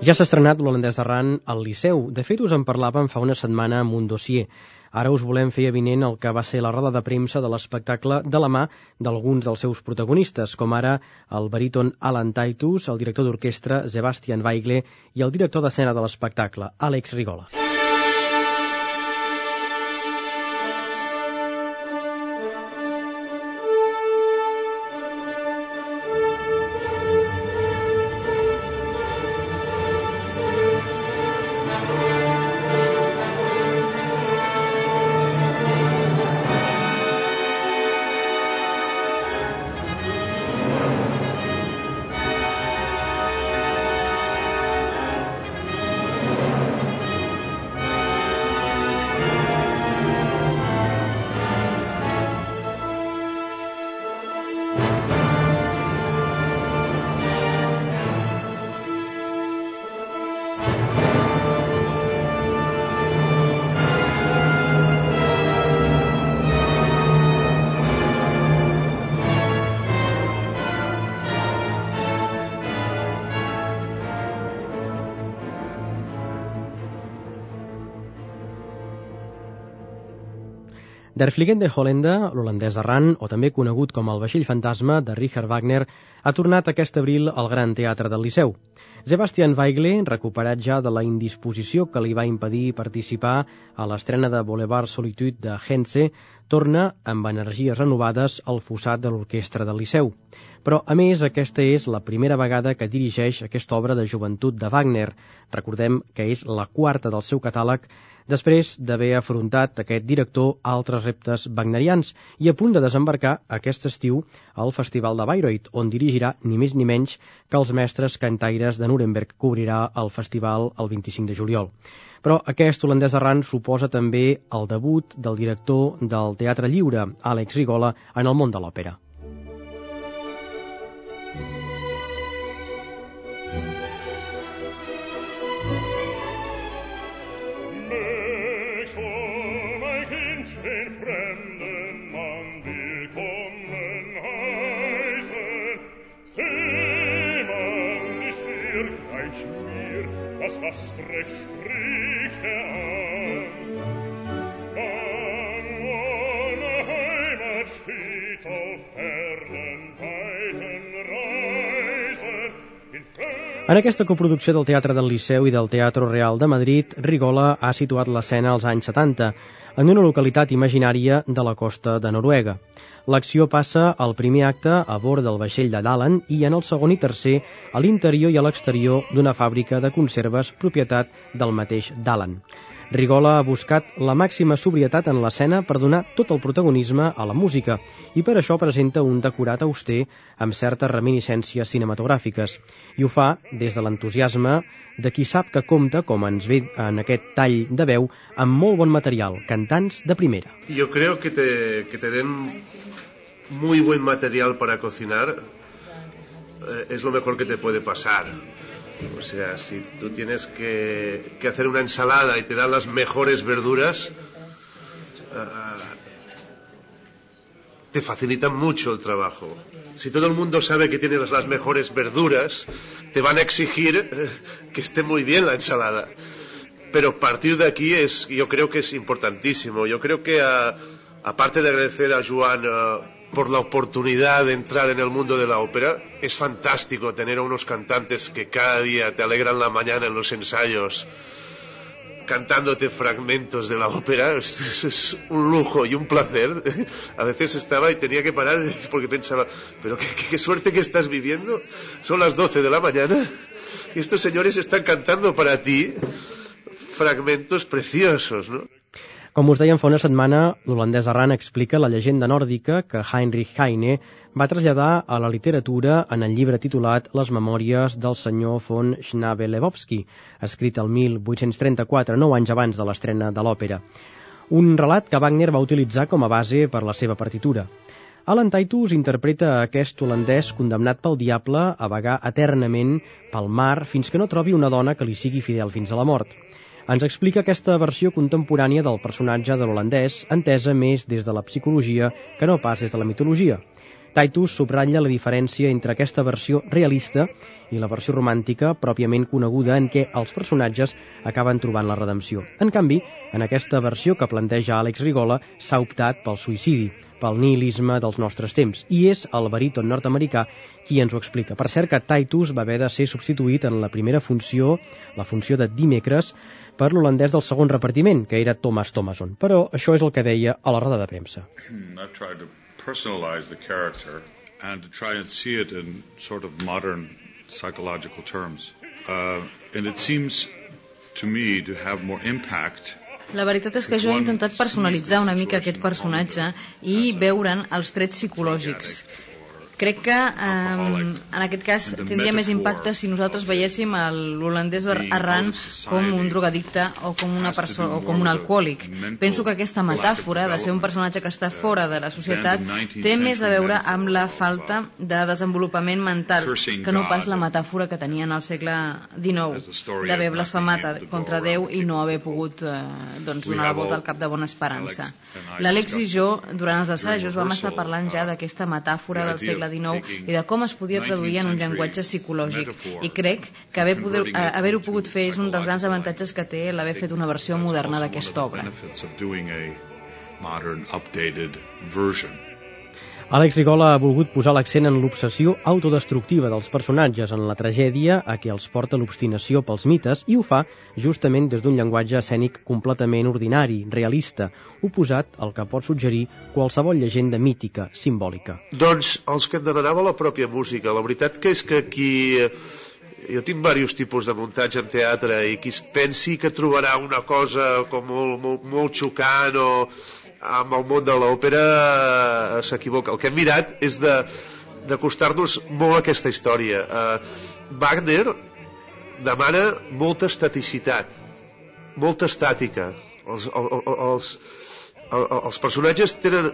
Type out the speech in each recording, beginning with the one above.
Ja s'ha estrenat l'holandès d'Arran al Liceu. De fet, us en parlàvem fa una setmana amb un dossier. Ara us volem fer evident el que va ser la roda de premsa de l'espectacle de la mà d'alguns dels seus protagonistes, com ara el baríton Alan Titus, el director d'orquestra Sebastian Weigle i el director d'escena de l'espectacle, Àlex Rigola. Der Fliegende Holländer, l'holandès errant, o també conegut com el vaixell fantasma de Richard Wagner, ha tornat aquest abril al Gran Teatre del Liceu. Sebastian Weigle, recuperat ja de la indisposició que li va impedir participar a l'estrena de Boulevard Solitude de Hense, torna amb energies renovades al fossat de l'orquestra del Liceu. Però, a més, aquesta és la primera vegada que dirigeix aquesta obra de joventut de Wagner. Recordem que és la quarta del seu catàleg després d'haver afrontat aquest director altres reptes wagnerians i a punt de desembarcar aquest estiu al Festival de Bayreuth, on dirigirà ni més ni menys que els mestres cantaires de Nuremberg cobrirà el festival el 25 de juliol. Però aquest holandès arran suposa també el debut del director del Teatre Lliure, Àlex Rigola, en el món de l'òpera. das was recht er an. An ohne Heimat steht auf en aquesta coproducció del Teatre del Liceu i del Teatre Real de Madrid, Rigola ha situat l'escena als anys 70, en una localitat imaginària de la costa de Noruega. L'acció passa al primer acte a bord del vaixell de Dalen i en el segon i tercer a l'interior i a l'exterior d'una fàbrica de conserves propietat del mateix Dalen. Rigola ha buscat la màxima sobrietat en l'escena per donar tot el protagonisme a la música i per això presenta un decorat auster amb certes reminiscències cinematogràfiques i ho fa des de l'entusiasme de qui sap que compta, com ens ve en aquest tall de veu, amb molt bon material, cantants de primera. Yo creo que te, que te den muy buen material para cocinar eh, es lo mejor que te puede pasar. O sea, si tú tienes que, que hacer una ensalada y te dan las mejores verduras, uh, te facilitan mucho el trabajo. Si todo el mundo sabe que tienes las mejores verduras, te van a exigir uh, que esté muy bien la ensalada. Pero partir de aquí es, yo creo que es importantísimo. Yo creo que, uh, aparte de agradecer a Joan por la oportunidad de entrar en el mundo de la ópera. Es fantástico tener a unos cantantes que cada día te alegran la mañana en los ensayos cantándote fragmentos de la ópera. Es, un lujo y un placer. A veces estaba y tenía que parar porque pensaba, pero qué, qué, qué suerte que estás viviendo. Son las 12 de la mañana y estos señores están cantando para ti fragmentos preciosos, ¿no? Com us dèiem fa una setmana, l'holandès Arran explica la llegenda nòrdica que Heinrich Heine va traslladar a la literatura en el llibre titulat Les memòries del senyor von Schnabelewowski, escrit el 1834, nou anys abans de l'estrena de l'òpera. Un relat que Wagner va utilitzar com a base per la seva partitura. Alan Titus interpreta aquest holandès condemnat pel diable a vagar eternament pel mar fins que no trobi una dona que li sigui fidel fins a la mort ens explica aquesta versió contemporània del personatge de l'holandès, entesa més des de la psicologia que no pas des de la mitologia. Titus subratlla la diferència entre aquesta versió realista i la versió romàntica pròpiament coneguda en què els personatges acaben trobant la redempció. En canvi, en aquesta versió que planteja Àlex Rigola s'ha optat pel suïcidi, pel nihilisme dels nostres temps, i és el baríton nord-americà qui ens ho explica. Per cert que Titus va haver de ser substituït en la primera funció, la funció de dimecres, per l'holandès del segon repartiment, que era Thomas Thomason. Però això és el que deia a la roda de premsa. Character and to try and see it in sort of modern psychological terms. Uh, and it seems to me to have more impact La veritat és que jo he intentat personalitzar una mica aquest personatge i veure'n els trets psicològics. Crec que eh, en aquest cas tindria més impacte si nosaltres veiéssim l'holandès errant com un drogadicte o com una persona o com un alcohòlic. Penso que aquesta metàfora de ser un personatge que està fora de la societat té més a veure amb la falta de desenvolupament mental que no pas la metàfora que tenien al segle XIX d'haver blasfemat contra Déu i no haver pogut eh, doncs, donar la volta al cap de bona esperança. L'Àlex i jo, durant els assajos, vam estar parlant ja d'aquesta metàfora del segle XIX i de com es podia traduir en un llenguatge psicològic. I crec que haver-ho haver pogut fer és un dels grans avantatges que té l'haver fet una versió moderna d'aquesta obra. modern, updated version. Àlex Rigola ha volgut posar l'accent en l'obsessió autodestructiva dels personatges en la tragèdia a què els porta l'obstinació pels mites i ho fa justament des d'un llenguatge escènic completament ordinari, realista, oposat al que pot suggerir qualsevol llegenda mítica, simbòlica. Doncs els que em demanava la pròpia música. La veritat que és que aquí jo tinc diversos tipus de muntatge en teatre i qui es pensi que trobarà una cosa com molt, molt, molt xocant o amb el món de l'òpera eh, s'equivoca. El que hem mirat és de d'acostar-nos molt a aquesta història. Uh, Wagner demana molta estaticitat, molta estàtica. Els, els, els, els personatges tenen,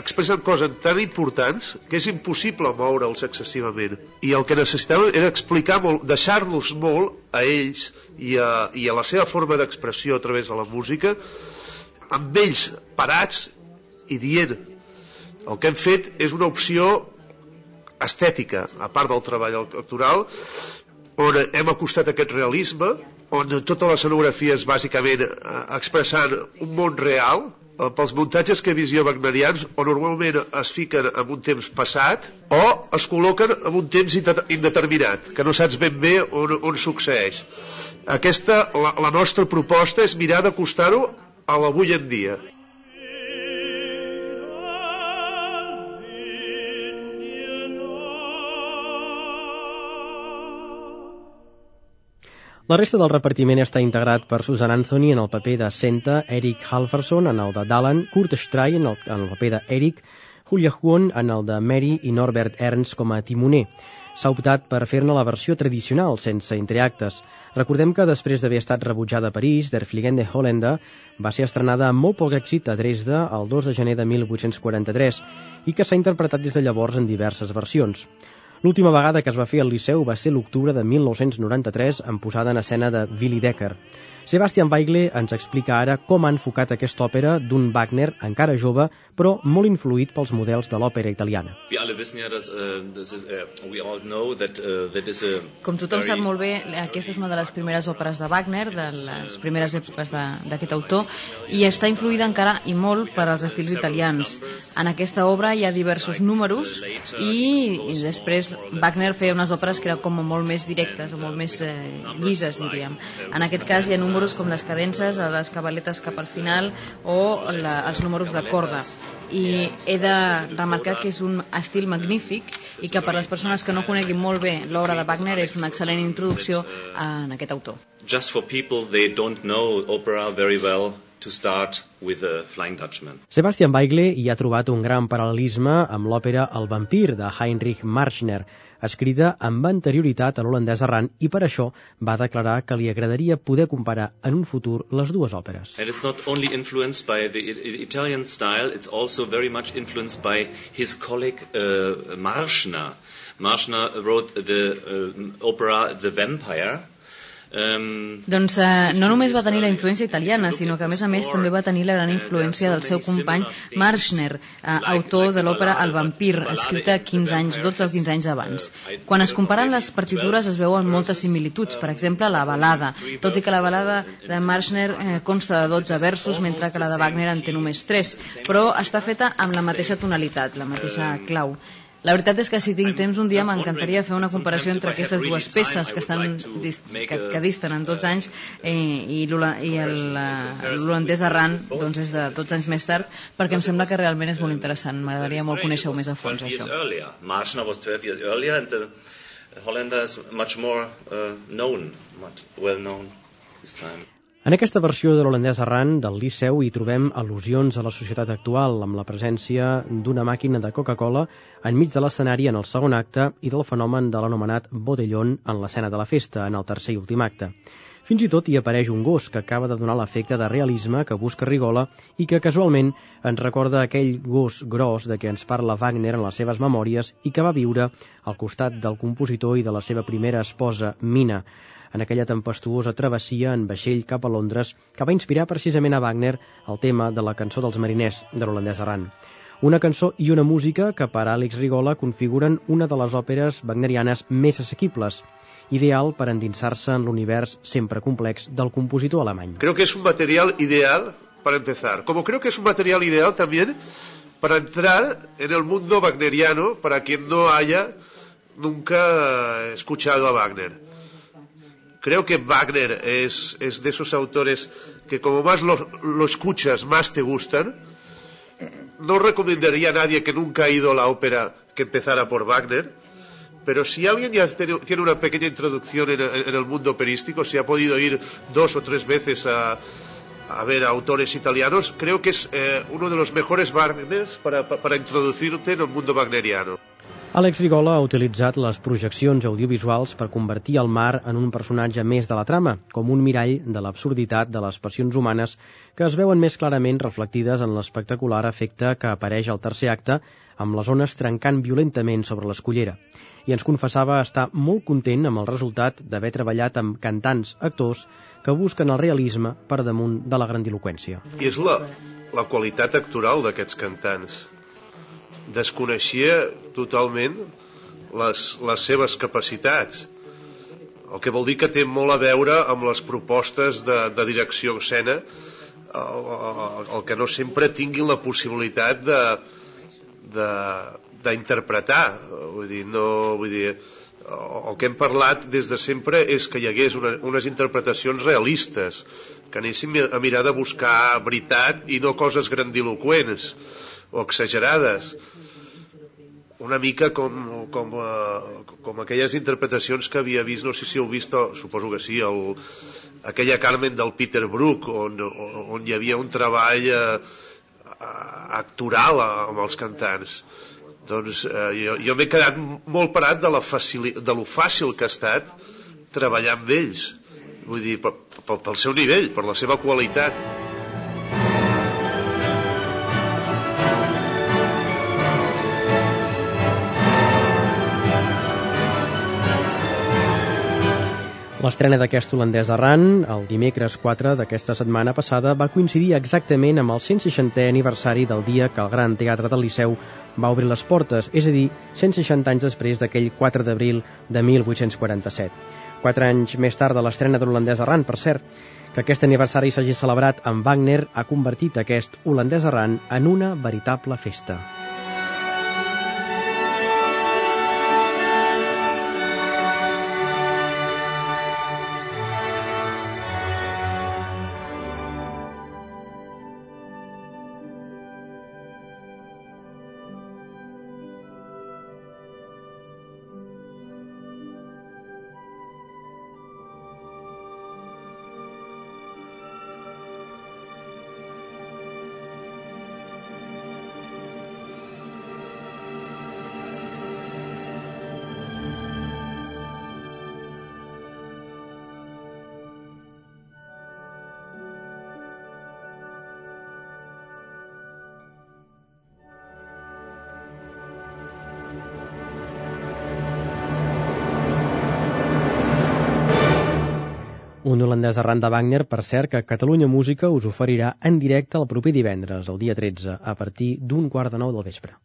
expressen coses tan importants que és impossible moure'ls excessivament. I el que necessitàvem era explicar molt, deixar-los molt a ells i a, i a la seva forma d'expressió a través de la música amb ells parats i dient el que hem fet és una opció estètica, a part del treball actoral, on hem acostat aquest realisme, on tota l'escenografia és bàsicament eh, expressant un món real, eh, pels muntatges que he vist jo wagnerians, o normalment es fiquen en un temps passat o es col·loquen en un temps indeterminat, que no saps ben bé on, on succeeix. Aquesta, la, la nostra proposta és mirar d'acostar-ho a l'avui en dia. La resta del repartiment està integrat per Susan Anthony en el paper de Senta, Eric Halverson en el de Dallan, Kurt Stray en el, en el paper d'Eric, Julia Huon en el de Mary i Norbert Ernst com a timoner. S'ha optat per fer-ne la versió tradicional, sense entreactes. Recordem que després d'haver estat rebutjada a París, Der Fliegende Hollande va ser estrenada amb molt poc èxit a Dresda el 2 de gener de 1843 i que s'ha interpretat des de llavors en diverses versions. L'última vegada que es va fer al Liceu va ser l'octubre de 1993 amb posada en escena de Willy Decker. Sebastian Weigle ens explica ara com ha enfocat aquesta òpera d'un Wagner encara jove, però molt influït pels models de l'òpera italiana. Com tothom sap molt bé, aquesta és una de les primeres òperes de Wagner, de les primeres èpoques d'aquest autor, i està influïda encara i molt per als estils italians. En aquesta obra hi ha diversos números i, i després Wagner feia unes òperes que eren com molt més directes o molt més eh, llises, diríem. En aquest cas hi ha números com les cadences, les cabaletes cap al final o la, els números de corda i he de remarcar que és un estil magnífic i que per les persones que no coneguin molt bé l'obra de Wagner és una excel·lent introducció en aquest autor. Just for people they don't know opera very well, to start with a Flying Dutchman. Sebastian Weigle hi ha trobat un gran paral·lelisme amb l'òpera El vampir de Heinrich Marschner, escrita amb anterioritat a l'holandès errant i per això va declarar que li agradaria poder comparar en un futur les dues òperes. And it's not only influenced by the Italian style, it's also very much influenced by his colleague uh, Marschner. Marschner wrote the uh, opera The Vampire, doncs eh, no només va tenir la influència italiana, sinó que a més a més també va tenir la gran influència del seu company Marschner, eh, autor de l'òpera El vampir, escrita 15 anys, 12 o 15 anys abans. Quan es comparen les partitures es veuen moltes similituds, per exemple la balada, tot i que la balada de Marschner eh, consta de 12 versos, mentre que la de Wagner en té només 3, però està feta amb la mateixa tonalitat, la mateixa clau. La veritat és que si tinc temps un dia m'encantaria fer una comparació entre aquestes dues peces que, estan, que, que disten en 12 anys eh, i l'holandès arran doncs és de 12 anys més tard perquè em sembla que realment és molt interessant. m'agradaria molt conèixer-ho més a fons això. Marshner was 12 years earlier and the Hollander is much more uh, known much well known this time en aquesta versió de l'holandès arran del Liceu hi trobem al·lusions a la societat actual, amb la presència d'una màquina de Coca-Cola enmig de l'escenari en el segon acte i del fenomen de l'anomenat botellón en l'escena de la festa, en el tercer i últim acte. Fins i tot hi apareix un gos que acaba de donar l'efecte de realisme que busca Rigola i que casualment ens recorda aquell gos gros de què ens parla Wagner en les seves memòries i que va viure al costat del compositor i de la seva primera esposa, Mina, en aquella tempestuosa travessia en vaixell cap a Londres que va inspirar precisament a Wagner el tema de la cançó dels mariners de l'holandès Arran. Una cançó i una música que per Àlex Rigola configuren una de les òperes wagnerianes més assequibles, ideal per endinsar-se en l'univers sempre complex del compositor alemany. Creo que es un material ideal para empezar, como creo que es un material ideal también para entrar en el mundo wagneriano para quien no haya nunca escuchado a Wagner. Creo que Wagner es, es de esos autores que como más lo, escuchas, más te gustan. No recomendaría a nadie que nunca ha ido a la ópera que empezara por Wagner. Pero si alguien ya tiene una pequeña introducción en, el mundo operístico, si ha podido ir dos o tres veces a, a ver a autores italianos, creo que es eh, uno de los mejores Wagners para, para introducirte en el mundo wagneriano. Àlex Rigola ha utilitzat les projeccions audiovisuals per convertir el mar en un personatge més de la trama, com un mirall de l'absurditat de les passions humanes que es veuen més clarament reflectides en l'espectacular efecte que apareix al tercer acte amb les ones trencant violentament sobre l'escollera. I ens confessava estar molt content amb el resultat d'haver treballat amb cantants, actors, que busquen el realisme per damunt de la grandiloquència. És la, la qualitat actoral d'aquests cantants desconeixia totalment les, les seves capacitats el que vol dir que té molt a veure amb les propostes de, de direcció escena el, el, el que no sempre tinguin la possibilitat de d'interpretar. Vull dir, no, vull dir, el que hem parlat des de sempre és que hi hagués una, unes interpretacions realistes que anéssim a mirar de buscar veritat i no coses grandiloquents o exagerades una mica com, com, uh, com aquelles interpretacions que havia vist, no sé si heu vist, suposo que sí, el, aquella Carmen del Peter Brook, on, on hi havia un treball uh, actoral amb els cantants. Doncs uh, jo, jo m'he quedat molt parat de, la facili, de lo fàcil que ha estat treballar amb ells. Vull dir, pel, pel seu nivell, per la seva qualitat. L'estrena d'aquest holandès arran, el dimecres 4 d'aquesta setmana passada, va coincidir exactament amb el 160è aniversari del dia que el Gran Teatre del Liceu va obrir les portes, és a dir, 160 anys després d'aquell 4 d'abril de 1847. Quatre anys més tard de l'estrena de l'holandès arran, per cert, que aquest aniversari s'hagi celebrat amb Wagner ha convertit aquest holandès arran en una veritable festa. Un holandès arran de Wagner, per cert, que Catalunya Música us oferirà en directe el proper divendres, el dia 13, a partir d'un quart de nou del vespre.